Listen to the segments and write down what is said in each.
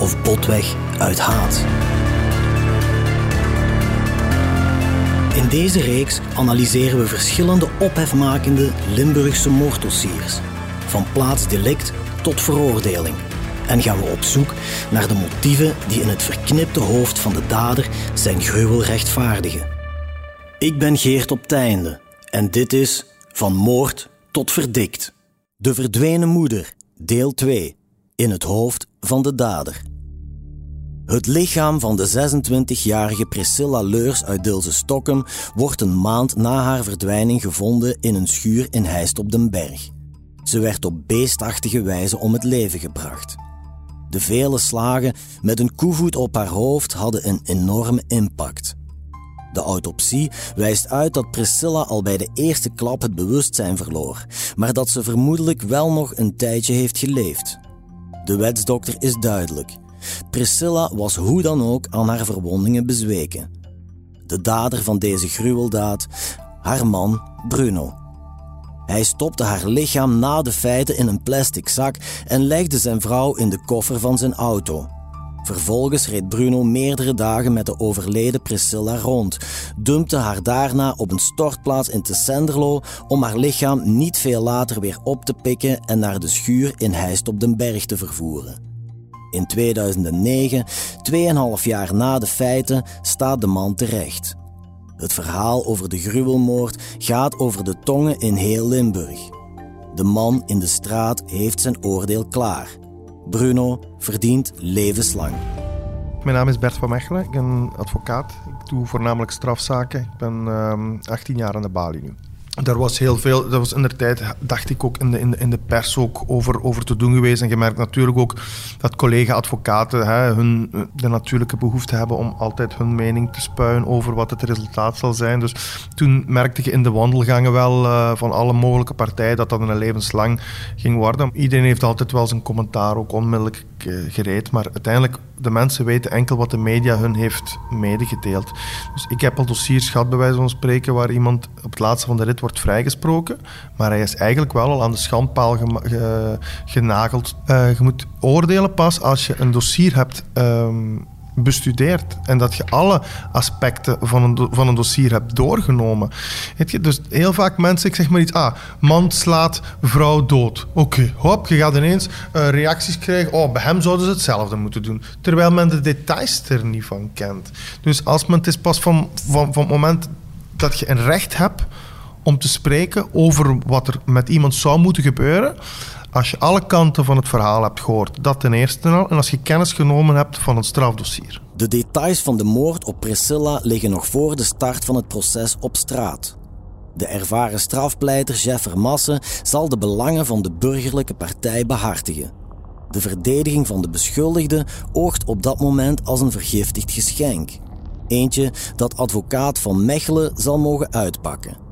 of botweg uit haat. In deze reeks analyseren we verschillende ophefmakende Limburgse moorddossiers, van plaatsdelict tot veroordeling. En gaan we op zoek naar de motieven die in het verknipte hoofd van de dader zijn gruwel rechtvaardigen. Ik ben Geert op Teinde en dit is Van Moord tot Verdikt. De verdwenen moeder, deel 2, in het hoofd van de dader. Het lichaam van de 26-jarige Priscilla Leurs uit Dilse Stockholm wordt een maand na haar verdwijning gevonden in een schuur in Heist op den Berg. Ze werd op beestachtige wijze om het leven gebracht. De vele slagen met een koevoet op haar hoofd hadden een enorme impact. De autopsie wijst uit dat Priscilla al bij de eerste klap het bewustzijn verloor, maar dat ze vermoedelijk wel nog een tijdje heeft geleefd. De wetsdokter is duidelijk. Priscilla was hoe dan ook aan haar verwondingen bezweken. De dader van deze gruweldaad, haar man Bruno. Hij stopte haar lichaam na de feiten in een plastic zak en legde zijn vrouw in de koffer van zijn auto. Vervolgens reed Bruno meerdere dagen met de overleden Priscilla rond, dumpte haar daarna op een stortplaats in Tessenderlo om haar lichaam niet veel later weer op te pikken en naar de schuur in Heist op den Berg te vervoeren. In 2009, 2,5 jaar na de feiten, staat de man terecht. Het verhaal over de gruwelmoord gaat over de tongen in heel Limburg. De man in de straat heeft zijn oordeel klaar. Bruno verdient levenslang. Mijn naam is Bert van Mechelen, ik ben advocaat. Ik doe voornamelijk strafzaken. Ik ben 18 ehm, jaar aan de balie nu. Daar was heel veel, dat was in de tijd, dacht ik ook in de, in de, pers ook over, over te doen geweest. En je merkt natuurlijk ook dat collega-advocaten hun, de natuurlijke behoefte hebben om altijd hun mening te spuien over wat het resultaat zal zijn. Dus toen merkte je in de wandelgangen wel uh, van alle mogelijke partijen dat dat een levenslang ging worden. Iedereen heeft altijd wel zijn commentaar ook onmiddellijk gereed. Maar uiteindelijk, de mensen weten enkel wat de media hun heeft medegedeeld. Dus ik heb al dossiers gehad, bij wijze van spreken, waar iemand op het laatste van de rit wordt vrijgesproken, maar hij is eigenlijk wel al aan de schandpaal genageld. Uh, je moet oordelen pas als je een dossier hebt um, bestudeerd en dat je alle aspecten van een, van een dossier hebt doorgenomen. je? Dus heel vaak mensen, ik zeg maar iets, ah, man slaat vrouw dood. Oké, hop, je gaat ineens uh, reacties krijgen, oh, bij hem zouden ze hetzelfde moeten doen. Terwijl men de details er niet van kent. Dus als men, het is pas van, van, van het moment dat je een recht hebt om te spreken over wat er met iemand zou moeten gebeuren. Als je alle kanten van het verhaal hebt gehoord, dat ten eerste al. En als je kennis genomen hebt van het strafdossier. De details van de moord op Priscilla liggen nog voor de start van het proces op straat. De ervaren strafpleiter Jeff Vermassen zal de belangen van de burgerlijke partij behartigen. De verdediging van de beschuldigde oogt op dat moment als een vergiftigd geschenk. Eentje dat advocaat van Mechelen zal mogen uitpakken.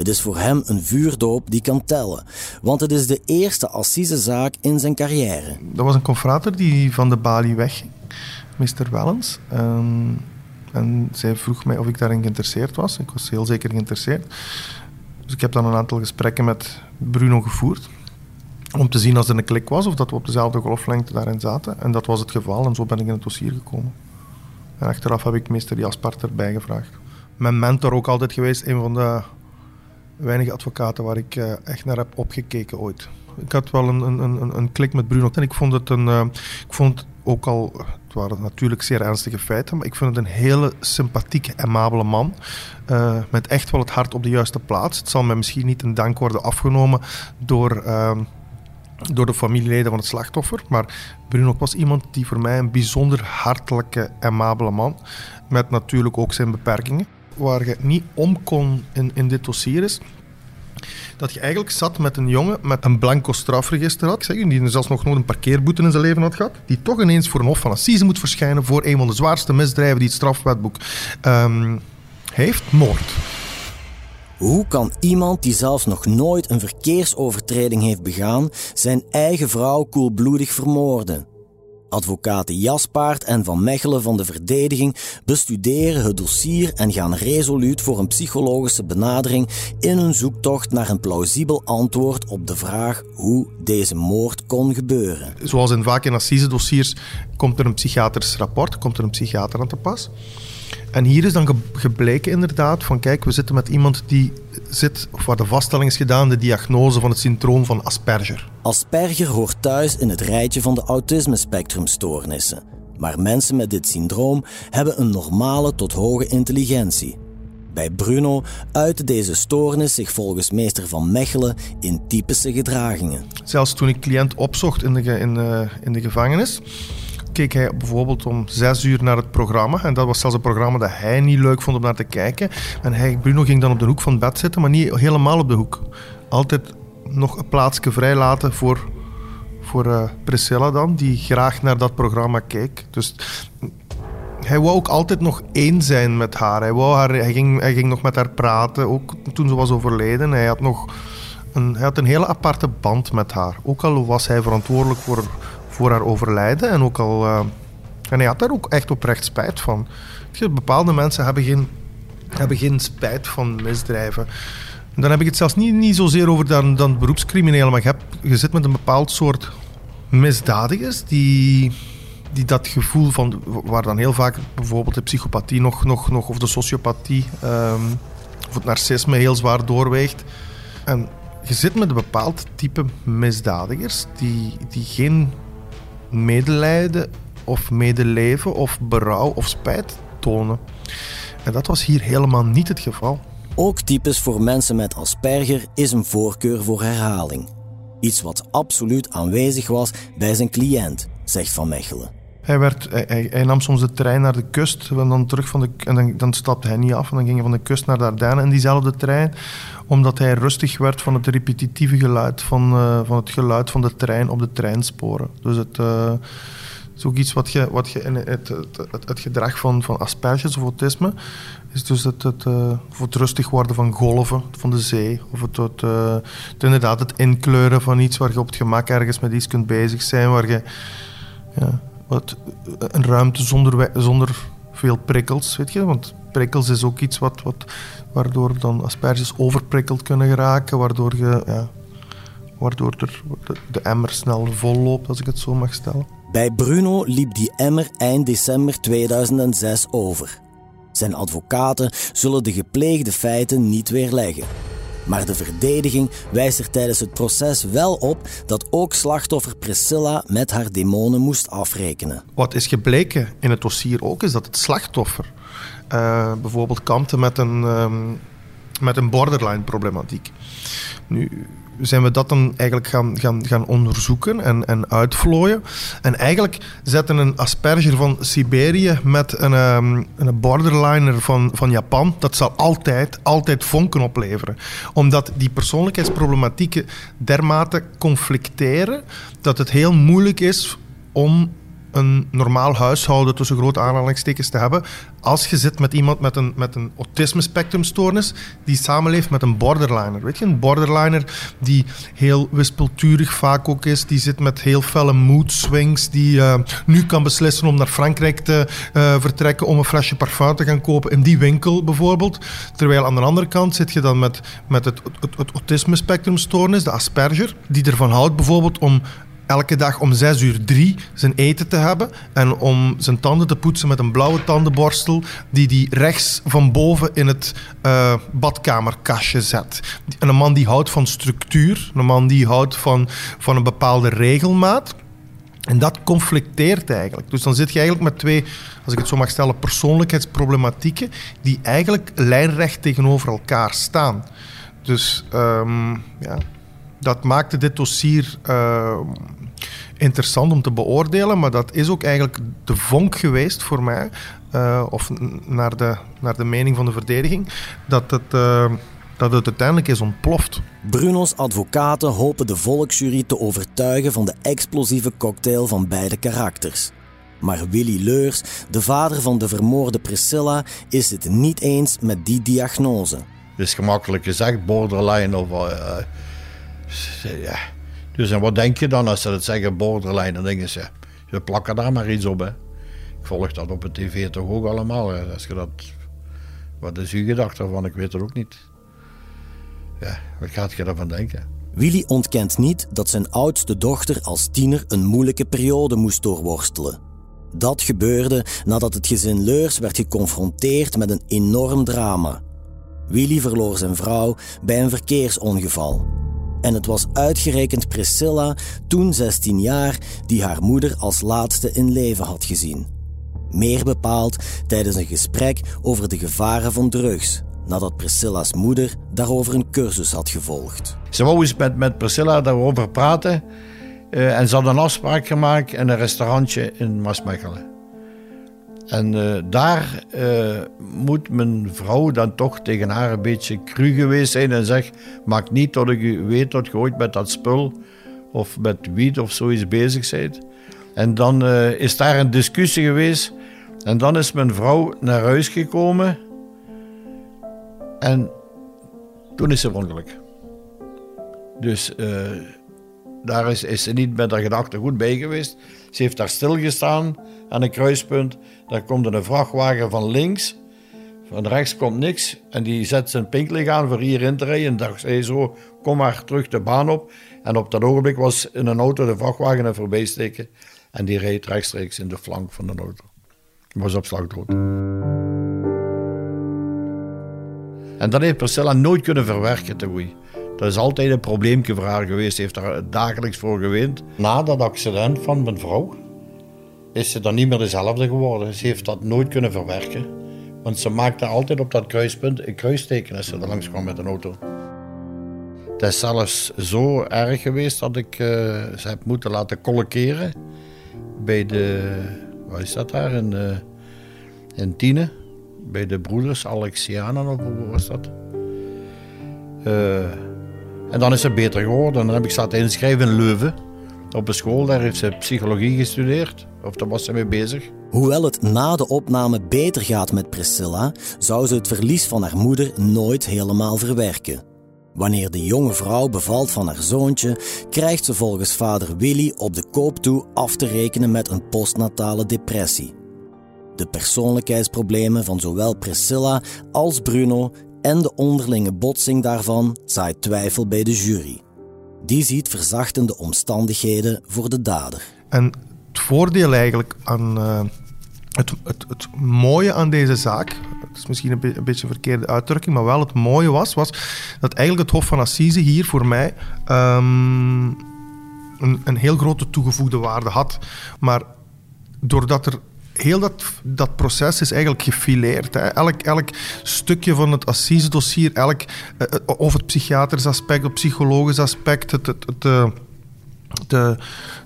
Het is voor hem een vuurdoop die kan tellen, want het is de eerste assisezaak in zijn carrière. Dat was een confrater die van de balie wegging, Mr. Wellens. Um, en zij vroeg mij of ik daarin geïnteresseerd was. Ik was heel zeker geïnteresseerd. Dus ik heb dan een aantal gesprekken met Bruno gevoerd. Om te zien als er een klik was of dat we op dezelfde golflengte daarin zaten. En dat was het geval en zo ben ik in het dossier gekomen. En achteraf heb ik meester Jaspart erbij gevraagd. Mijn mentor ook altijd geweest, een van de weinig advocaten waar ik uh, echt naar heb opgekeken ooit. Ik had wel een, een, een, een klik met Bruno en ik vond het een. Uh, ik vond ook al, het waren natuurlijk zeer ernstige feiten, maar ik vond het een hele sympathieke, amabele man. Uh, met echt wel het hart op de juiste plaats. Het zal mij misschien niet in dank worden afgenomen door door de familieleden van het slachtoffer. Maar Bruno was iemand die voor mij een bijzonder hartelijke, amabele man. Met natuurlijk ook zijn beperkingen waar je niet om kon in, in dit dossier is dat je eigenlijk zat met een jongen met een blanco strafregister had, zeg, die zelfs nog nooit een parkeerboete in zijn leven had gehad, die toch ineens voor een hof van assise moet verschijnen voor een van de zwaarste misdrijven die het strafwetboek um, heeft, moord. Hoe kan iemand die zelfs nog nooit een verkeersovertreding heeft begaan, zijn eigen vrouw koelbloedig vermoorden? Advocaten Jaspaard en Van Mechelen van de verdediging bestuderen het dossier en gaan resoluut voor een psychologische benadering in hun zoektocht naar een plausibel antwoord op de vraag hoe deze moord kon gebeuren. Zoals in vaak in assise-dossiers komt er een psychiatrisch rapport, komt er een psychiater aan te pas. En hier is dan gebleken inderdaad van kijk, we zitten met iemand die zit, of waar de vaststelling is gedaan, de diagnose van het syndroom van Asperger. Asperger hoort thuis in het rijtje van de autisme-spectrumstoornissen. Maar mensen met dit syndroom hebben een normale tot hoge intelligentie. Bij Bruno uitte deze stoornis zich volgens meester Van Mechelen in typische gedragingen. Zelfs toen ik cliënt opzocht in de, in, uh, in de gevangenis, keek hij bijvoorbeeld om zes uur naar het programma. En dat was zelfs een programma dat hij niet leuk vond om naar te kijken. En hij, Bruno ging dan op de hoek van het bed zitten, maar niet helemaal op de hoek. Altijd nog een plaatsje vrij laten voor, voor uh, Priscilla dan, die graag naar dat programma keek. Dus hij wou ook altijd nog één zijn met haar. Hij, wou haar, hij, ging, hij ging nog met haar praten, ook toen ze was overleden. Hij had nog een, hij had een hele aparte band met haar. Ook al was hij verantwoordelijk voor voor haar overlijden. En ook al. Uh, en hij had daar ook echt oprecht spijt van. Bepaalde mensen hebben geen, hebben geen spijt van misdrijven. dan heb ik het zelfs niet, niet zozeer over dan, dan beroepscriminelen, maar je, hebt, je zit met een bepaald soort misdadigers die, die dat gevoel van, waar dan heel vaak bijvoorbeeld de psychopathie nog, nog, nog of de sociopathie um, of het narcisme heel zwaar doorweegt. En je zit met een bepaald type misdadigers die, die geen medelijden of medeleven of berouw of spijt tonen. En dat was hier helemaal niet het geval. Ook types voor mensen met Asperger is een voorkeur voor herhaling. Iets wat absoluut aanwezig was bij zijn cliënt, zegt Van Mechelen. Hij, nam soms de trein naar de kust en dan terug van de, en dan, dan stapte hij niet af en dan ging hij van de kust naar de in diezelfde trein, omdat hij rustig werd van het repetitieve geluid van, uh, van het geluid van de trein op de treinsporen. Dus het uh, is ook iets wat je, wat je in het, het, het, gedrag van, van asperges of autisme is dus het, het, uh, het rustig worden van golven van de zee. Of het, inderdaad het inkleuren van iets waar je op het gemak ergens met iets kunt bezig zijn. Waar je ja, wat, een ruimte zonder, zonder veel prikkels, weet je. Want prikkels is ook iets wat, wat, waardoor dan asperges overprikkeld kunnen geraken, waardoor, je, ja, waardoor er, de emmer snel vol loopt, als ik het zo mag stellen. Bij Bruno liep die emmer eind december 2006 over. Zijn advocaten zullen de gepleegde feiten niet weerleggen. Maar de verdediging wijst er tijdens het proces wel op dat ook slachtoffer Priscilla met haar demonen moest afrekenen. Wat is gebleken in het dossier ook, is dat het slachtoffer uh, bijvoorbeeld kampte met een, um, met een borderline problematiek. Nu, zijn we dat dan eigenlijk gaan, gaan, gaan onderzoeken en, en uitvlooien. En eigenlijk zetten een asperger van Siberië met een, um, een borderliner van, van Japan, dat zal altijd, altijd vonken opleveren. Omdat die persoonlijkheidsproblematieken dermate conflicteren, dat het heel moeilijk is om een normaal huishouden tussen grote aanhalingstekens te hebben als je zit met iemand met een, met een autisme-spectrumstoornis die samenleeft met een borderliner. Weet je, een borderliner die heel wispelturig vaak ook is, die zit met heel felle mood swings, die uh, nu kan beslissen om naar Frankrijk te uh, vertrekken om een flesje parfum te gaan kopen in die winkel bijvoorbeeld. Terwijl aan de andere kant zit je dan met, met het, het, het autisme-spectrumstoornis, de Asperger, die ervan houdt bijvoorbeeld om elke dag om 6 uur 3 zijn eten te hebben en om zijn tanden te poetsen met een blauwe tandenborstel die hij rechts van boven in het uh, badkamerkastje zet. En een man die houdt van structuur, een man die houdt van, van een bepaalde regelmaat. En dat conflicteert eigenlijk. Dus dan zit je eigenlijk met twee, als ik het zo mag stellen, persoonlijkheidsproblematieken die eigenlijk lijnrecht tegenover elkaar staan. Dus um, ja, dat maakte dit dossier uh, interessant om te beoordelen, maar dat is ook eigenlijk de vonk geweest voor mij, uh, of naar de, naar de mening van de verdediging, dat het, uh, dat het uiteindelijk is ontploft. Bruno's advocaten hopen de volksjury te overtuigen van de explosieve cocktail van beide karakters. Maar Willy Leurs, de vader van de vermoorde Priscilla, is het niet eens met die diagnose. Het is gemakkelijk gezegd, borderline of... Ja. Dus en wat denk je dan als ze het zeggen, borderline? Dan denken ze, ze plakken daar maar iets op. Hè. Ik volg dat op de tv toch ook allemaal. Hè. Als je dat, wat is uw gedachte ervan? Ik weet het ook niet. Ja, wat gaat je daarvan denken? Willy ontkent niet dat zijn oudste dochter als tiener een moeilijke periode moest doorworstelen. Dat gebeurde nadat het gezin Leurs werd geconfronteerd met een enorm drama. Willy verloor zijn vrouw bij een verkeersongeval. En het was uitgerekend Priscilla, toen 16 jaar, die haar moeder als laatste in leven had gezien. Meer bepaald tijdens een gesprek over de gevaren van drugs, nadat Priscilla's moeder daarover een cursus had gevolgd. Ze wou eens met, met Priscilla daarover praten uh, en ze had een afspraak gemaakt in een restaurantje in Maasmechelen. En uh, daar uh, moet mijn vrouw dan toch tegen haar een beetje cru geweest zijn en zegt: Maak niet dat ik weet dat je ooit met dat spul of met wiet of zoiets bezig bent. En dan uh, is daar een discussie geweest. En dan is mijn vrouw naar huis gekomen. En toen is ze ongeluk. Dus daar is, is ze niet met haar gedachten goed bij geweest. Ze heeft daar stilgestaan aan een kruispunt. Daar komt een vrachtwagen van links. Van rechts komt niks. En die zet zijn pinklicht aan voor hierin te rijden. En dacht zei zo, kom maar terug de baan op. En op dat ogenblik was in een auto de vrachtwagen er voorbij steken. En die reed rechtstreeks in de flank van de auto. Was op slag dood. En dat heeft Priscilla nooit kunnen verwerken, te goed. Dat is altijd een probleempje voor haar geweest. Ze heeft daar dagelijks voor gewend. Na dat accident van mijn vrouw is ze dan niet meer dezelfde geworden. Ze heeft dat nooit kunnen verwerken. Want ze maakte altijd op dat kruispunt een kruisteken als ze er langs kwam met een auto. Het is zelfs zo erg geweest dat ik uh, ze heb moeten laten colloceren bij de, wat is dat daar, in, uh, in Tiene. Bij de broeders Alexianen of hoe was dat? Uh, en dan is ze beter geworden. Dan heb ik zat inschrijven in Leuven. Op een school, daar heeft ze psychologie gestudeerd. Of daar was ze mee bezig. Hoewel het na de opname beter gaat met Priscilla, zou ze het verlies van haar moeder nooit helemaal verwerken. Wanneer de jonge vrouw bevalt van haar zoontje, krijgt ze volgens vader Willy op de koop toe af te rekenen met een postnatale depressie. De persoonlijkheidsproblemen van zowel Priscilla als Bruno en de onderlinge botsing daarvan zaait twijfel bij de jury. Die ziet verzachtende omstandigheden voor de dader. En het voordeel eigenlijk aan uh, het, het, het, mooie aan deze zaak, het is misschien een, beetje een verkeerde uitdrukking, maar wel het mooie was, was dat eigenlijk het Hof van Assise hier voor mij um, een, een heel grote toegevoegde waarde had. Maar doordat er heel dat, dat proces is eigenlijk gefileerd. Hè. Elk, elk stukje van het assise-dossier, elk, uh, of het psychiatrisch aspect, het psychologisch aspect, het, het, uh, de,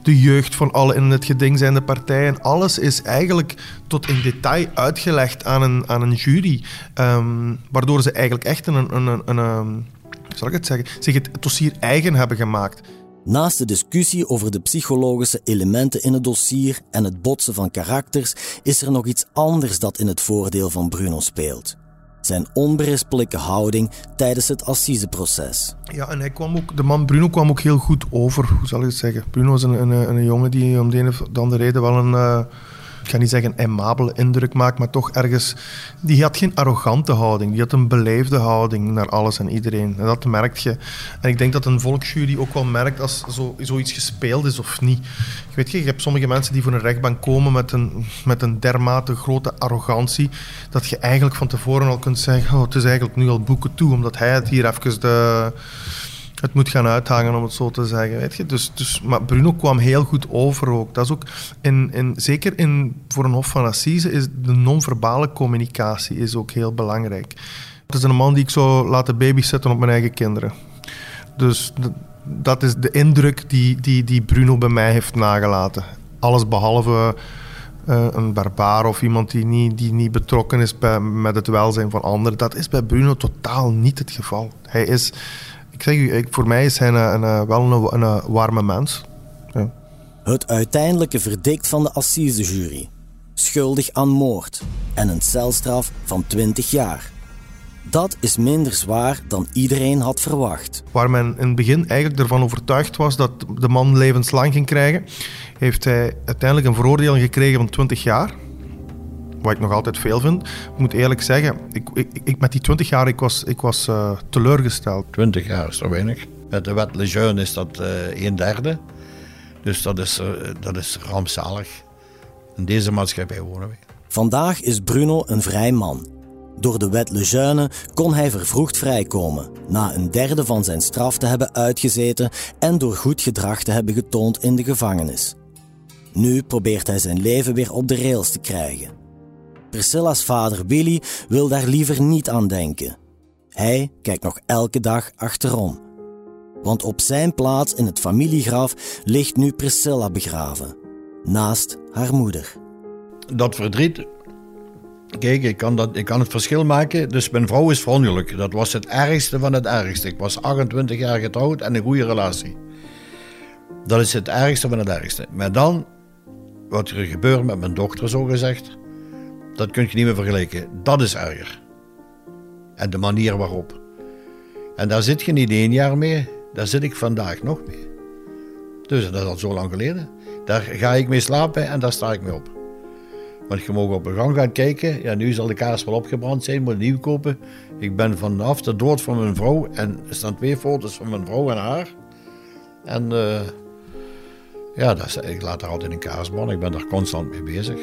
de jeugd van alle in het geding zijnde partijen. Alles is eigenlijk tot in detail uitgelegd aan een, aan een jury. Um, waardoor ze eigenlijk echt een, een, een, een, een zal ik het zeggen, zich het dossier eigen hebben gemaakt. Naast de discussie over de psychologische elementen in het dossier en het botsen van karakters, is er nog iets anders dat in het voordeel van Bruno speelt. Zijn onberispelijke houding tijdens het assiseproces. Ja, en hij kwam ook, de man Bruno kwam ook heel goed over, hoe zal ik het zeggen. Bruno is een, een, een jongen die om de een of de andere reden wel een. Uh, ik ga niet zeggen een aimabele indruk maakt, maar toch ergens... Die had geen arrogante houding, die had een beleefde houding naar alles en iedereen. En dat merk je. En ik denk dat een volksjury ook wel merkt als zo, zoiets gespeeld is of niet. Ik weet je, je hebt sommige mensen die voor een rechtbank komen met een, met een dermate grote arrogantie, dat je eigenlijk van tevoren al kunt zeggen, oh, het is eigenlijk nu al boeken toe, omdat hij het hier even de het moet gaan uithangen, om het zo te zeggen. Weet je? Dus, dus, maar Bruno kwam heel goed over ook. Dat is ook in, in, zeker in, voor een Hof van Assise is de non-verbale communicatie is ook heel belangrijk. Het is een man die ik zou laten babysetten op mijn eigen kinderen. Dus dat is de indruk die, die, die Bruno bij mij heeft nagelaten. Alles behalve uh, een barbaar of iemand die niet, die niet betrokken is bij, met het welzijn van anderen. Dat is bij Bruno totaal niet het geval. Hij is, ik zeg u, ik, voor mij is hij een, een, wel een, een, warme mens. Ja. Het uiteindelijke verdict van de assisejury. Schuldig aan moord en een celstraf van 20 jaar. Dat is minder zwaar dan iedereen had verwacht. Waar men in het begin eigenlijk ervan overtuigd was dat de man levenslang ging krijgen, heeft hij uiteindelijk een veroordeling gekregen van 20 jaar. Wat ik nog altijd veel vind. Ik moet eerlijk zeggen, ik, ik, ik met die 20 jaar ik was ik was uh, teleurgesteld. 20 jaar is toch weinig. Met de wet Lejeune is dat uh, een derde. Dus dat is, uh, dat is rampzalig. In deze maatschappij wonen we. Vandaag is Bruno een vrij man. Door de wet Lejeune kon hij vervroegd vrijkomen, na een derde van zijn straf te hebben uitgezeten en door goed gedrag te hebben getoond in de gevangenis. Nu probeert hij zijn leven weer op de rails te krijgen. Priscilla's vader Willy wil daar liever niet aan denken. Hij kijkt nog elke dag achterom. Want op zijn plaats in het familiegraf ligt nu Priscilla begraven, naast haar moeder. Dat verdriet Kijk, ik kan, dat, ik kan het verschil maken. Dus mijn vrouw is verongelukt. Dat was het ergste van het ergste. Ik was 28 jaar getrouwd en een goede relatie. Dat is het ergste van het ergste. Maar dan, wat er gebeurt met mijn dochter, zo gezegd, dat kun je niet meer vergelijken. Dat is erger. En de manier waarop. En daar zit je niet één jaar mee, daar zit ik vandaag nog mee. Dus dat is al zo lang geleden. Daar ga ik mee slapen en daar sta ik mee op. Want je mag op een gang gaan kijken. Ja, nu zal de kaars wel opgebrand zijn, moet nieuw kopen. Ik ben vanaf de dood van mijn vrouw en er staan twee foto's van mijn vrouw en haar. En uh, ja, dat is, ik laat er altijd een kaars branden. Ik ben daar constant mee bezig.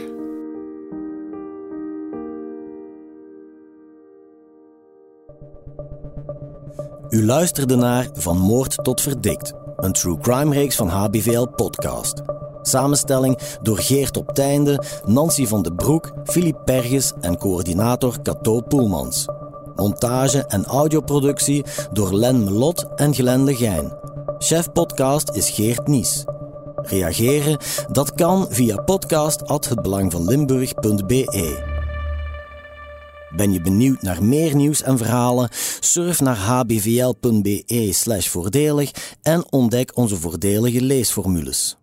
U luisterde naar Van Moord tot Verdikt, een true crime reeks van HBVL Podcast. Samenstelling door Geert op Teinde, Nancy van den Broek, Filip Perges en coördinator Cato Poelmans. Montage en audioproductie door Len Melot en Glenn Legijn. Chef podcast is Geert Nies. Reageren? Dat kan via podcast@hetbelangvanlimburg.be. Ben je benieuwd naar meer nieuws en verhalen? Surf naar hbvl.be/voordelig en ontdek onze voordelige leesformules.